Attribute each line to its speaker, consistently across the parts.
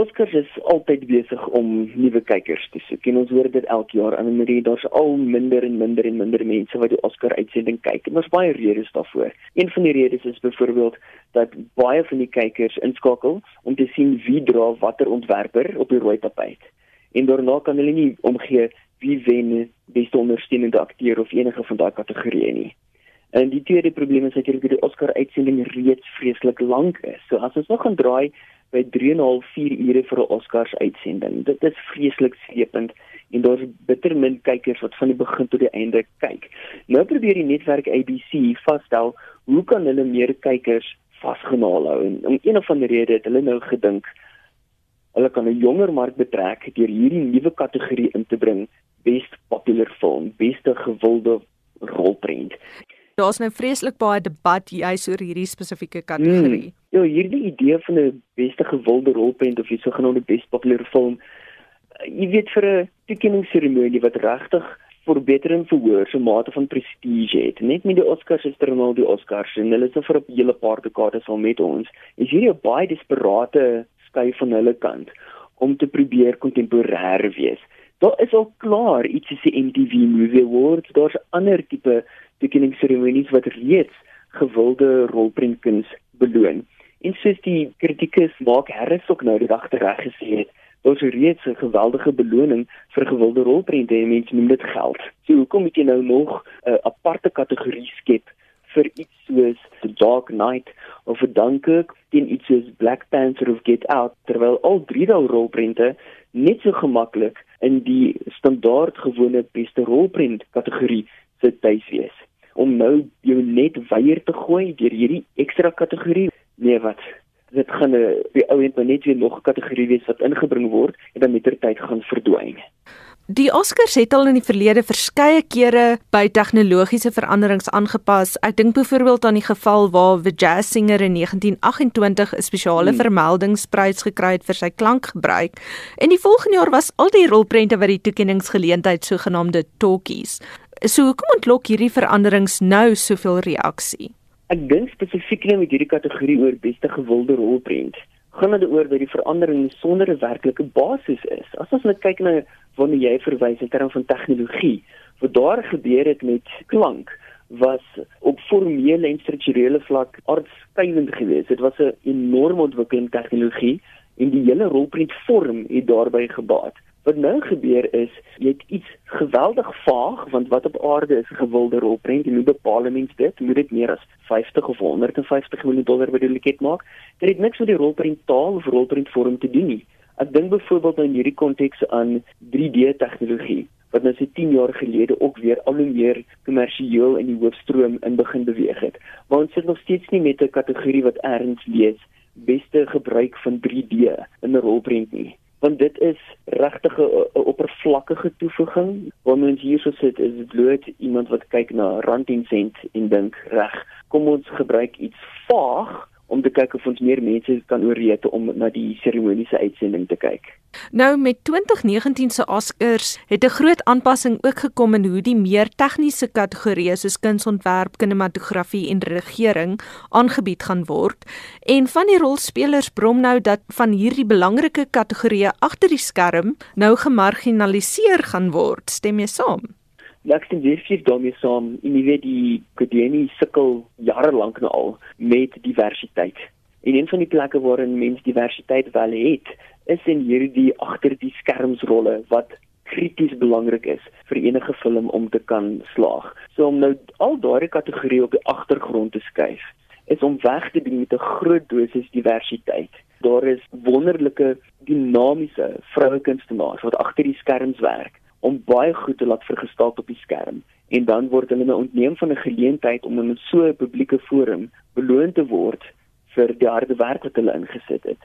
Speaker 1: Oscars is altyd besig om nuwe kykers te soek. En ons hoor dit elke jaar aan Marie, daar's al minder en minder en minder mense wat die Oscar uitsending kyk. En daar's baie redes daarvoor. Een van die redes is byvoorbeeld dat baie van die kykers inskakel om te sien wie dra watter ontwerper op die rooi tapijt. En daarna kan hulle nie omgee wie wen beste ondersteunende akteur of enige van daai kategorieë nie. En die tweede probleem is dat hierdie Oscar uitsending reeds vreeslik lank is. So as ons nog gaan draai by 3.5 4 ure vir 'n Oscars uitsending. Dit is vreeslik slepend en daar's bitter min kykers wat van die begin tot die einde kyk. Nou probeer die netwerk ABC vasstel hoe kan hulle meer kykers vasgenaal hou en om een of ander rede het hulle nou gedink hulle kan 'n jonger mark betrek deur hierdie nuwe kategorie in te bring, best popular film, beste gewilde rolprent.
Speaker 2: Daar's nou vreeslik baie debat juis oor hierdie spesifieke kategorie.
Speaker 1: Hmm. Ja, hierdie idee van 'n beste gewilde rolprent of die sogenaamde best popular film, jy weet vir 'n toekenningsseremonie wat regtig verbetering verhoor so mate van prestige het. Net met die Oscars is daar nou die Oscars en hulle is nou vir 'n hele paar dekades al met ons. Is hierdie 'n baie desperate skuif van hulle kant om te probeer kontemporêr wees. Daar is al klaar iets soos die MTV Movie Awards, daar's ander tipe toekenningsseremonies wat reeds gewilde rolprentkuns beloon. En soos die kritikus Mark Harris ook nou die dag tereg gesê het, daar's reeds 'n geweldige beloning vir gewilde rolprente en mense noem dit geld. So hoekom moet jy nou nog 'n uh, aparte kategorie skep vir iets soos The Dark Knight of Dunkirk teen iets soos Black Panther of Get Out terwyl al drie daai rolprente net so gemaklik in die standaard gewone beste rolprent kategorie sit tuis wees om nou jou net weier te gooi deur hierdie ekstra kategorie. Nee, wat? Dit gaan 'n eh, die ou net net weer nog 'n kategorie wees wat ingebring word en dan met ter tyd gaan verdwyn.
Speaker 2: Die Oscars het al in die verlede verskeie kere by tegnologiese veranderings aangepas. Ek dink byvoorbeeld aan die geval waar the jazz singer in 1928 'n spesiale hmm. vermeldingsprys gekry het vir sy klankgebruik. En die volgende jaar was al die rolprente wat die toekenningsgeleentheid sogenaamde talkies. So hoekom ontlok hierdie veranderings nou soveel reaksie?
Speaker 1: Ek dink spesifiek net met hierdie kategorie oor beste gewilde rolprent. Gaan dit oor dat die verandering sonder 'n werklike basis is. As ons net kyk na wanneer jy verwys in terme van tegnologie, wat daar gebeur het met klank was op formele en strukturele vlak aardskuivend geweest. Dit was 'n enorme ontwikkeling tegnologie en die hele rolprent vorm het daarbey gebaat. Wat nou gebeur is, jy het iets geweldig vaag want wat op aarde is 'n gewilde rolprent en hoe bepaal mens dit? Moet dit meer as 50 of 150 miljoen dollar by die liket maak? Dit het niks met die rolprent taal of rolprent vorm te doen nie. Ek dink byvoorbeeld nou in hierdie konteks aan 3D tegnologie wat nou se 10 jaar gelede ook weer al hoe meer kommersieel in die hoofstroom in begin beweeg het. Maar ons sit nog steeds nie met 'n kategorie wat erns lees beste gebruik van 3D in 'n rolprent nie want dit is regtig 'n oppervlakkige toevoeging. Wanneer ons hierso sit, is dit bloot iemand wat kyk na rand en sent en dink, "Reg, kom ons gebruik iets vaag om te kyk of ons meer mense kan ooreed om na die seremoniese uitsending te kyk.
Speaker 2: Nou met 2019 se Oscars het 'n groot aanpassing ook gekom in hoe die meer tegniese kategorieë soos kunsontwerp, kinematografie en regering aangebied gaan word. En van die rolspelers brom nou dat van hierdie belangrike kategorieë agter die skerm nou gemarginaliseer gaan word. Stem jy saam?
Speaker 1: Ek stem definitief daarmee saam. En jy weet die akademie sukkel jare lank nou al met diversiteit. En een van die plekke waarin mense diversiteit wel het, is in hierdie agter die skermsrolle wat krities belangrik is vir enige film om te kan slaag. So om nou al daardie kategorieë op die agtergrond te skuif, is om weg te doen met 'n groot dosis diversiteit. Daar is wonderlike dinamiese vroue kunstenaars wat agter die skerms werk om baie goed te laat vergestaal op die skerm en dan word hulle nou ontneem van 'n geleentheid om in so 'n publieke forum beloon te word vir die harde werk wat hulle ingesit het.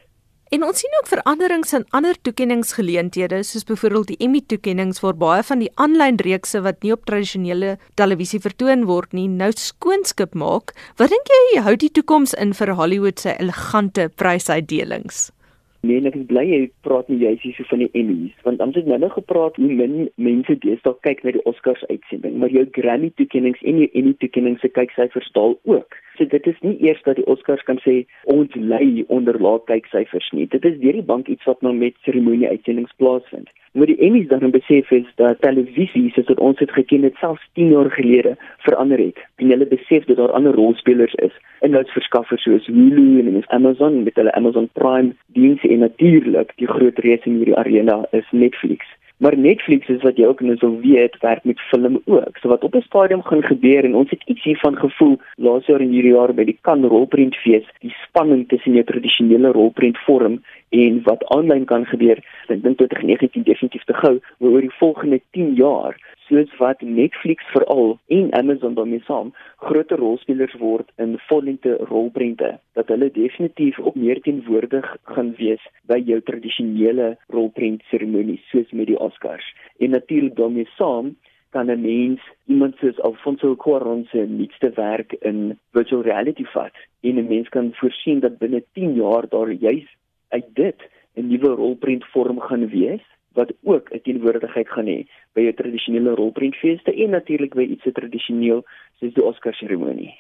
Speaker 2: En ons sien ook veranderings in ander toekenningsgeleenthede soos byvoorbeeld die Emmy toekennings waar baie van die aanlyn reekse wat nie op tradisionele televisie vertoon word nie nou skoonskip maak. Wat dink jy hou die toekoms in vir Hollywood se elegante prysuitdelings?
Speaker 1: Nee, ek is bly jy praat nie juist hier so van die Emmys, want ons het nou nog gepraat hoe min mense deesdae kyk na die Oscars uitsending, maar jou Grammy toekennings en jou Emmy toekennings se kyksyfers daal ook. So dit is nie eers dat die Oscars kan sê ons lei onder lae kyksyfers nie. Dit is deur die bank iets wat nou met seremonie uitsendings plaasvind. Maar die Emmys dan besef is dat televisie soos wat ons dit geken het selfs 10 jaar gelede verander het. En hulle besef dat daar ander rolspelers is, inhoudsverskaffers soos Hulu en Amazon met hulle Amazon Prime dienste en natuurlik die groot reus in hierdie arena is Netflix. Maar Netflix is wat jy ook nou sou weet, werk met film ook. So wat op 'n stadium gaan gebeur en ons het iets hiervan gevoel laas jaar en hierdie jaar by die Cannes Rolprentfees, die spanning tussen jou tradisionele rolprent vorm en wat aanlyn kan gebeur. Ek dink tot 2019 definitief te gou, maar oor die volgende 10 jaar soos wat Netflix veral en Amazon daarmee saam groter rolspelers word in vollengte rolprente dat hulle definitief op meer teenwoordig gaan wees by jou tradisionele rolprent seremonies soos met die Oscars. En natuurlik daarmee saam kan 'n mens iemand soos Alfonso Cuarón se nuutste werk in virtual reality vat en 'n mens kan voorsien dat binne 10 jaar daar juis uit dit 'n nuwe rolprent vorm gaan wees wat ook 'n teenwoordigheid gaan hê by jou tradisionele rolprentfeeste en natuurlik by iets so tradisioneel soos die Oscar seremonie.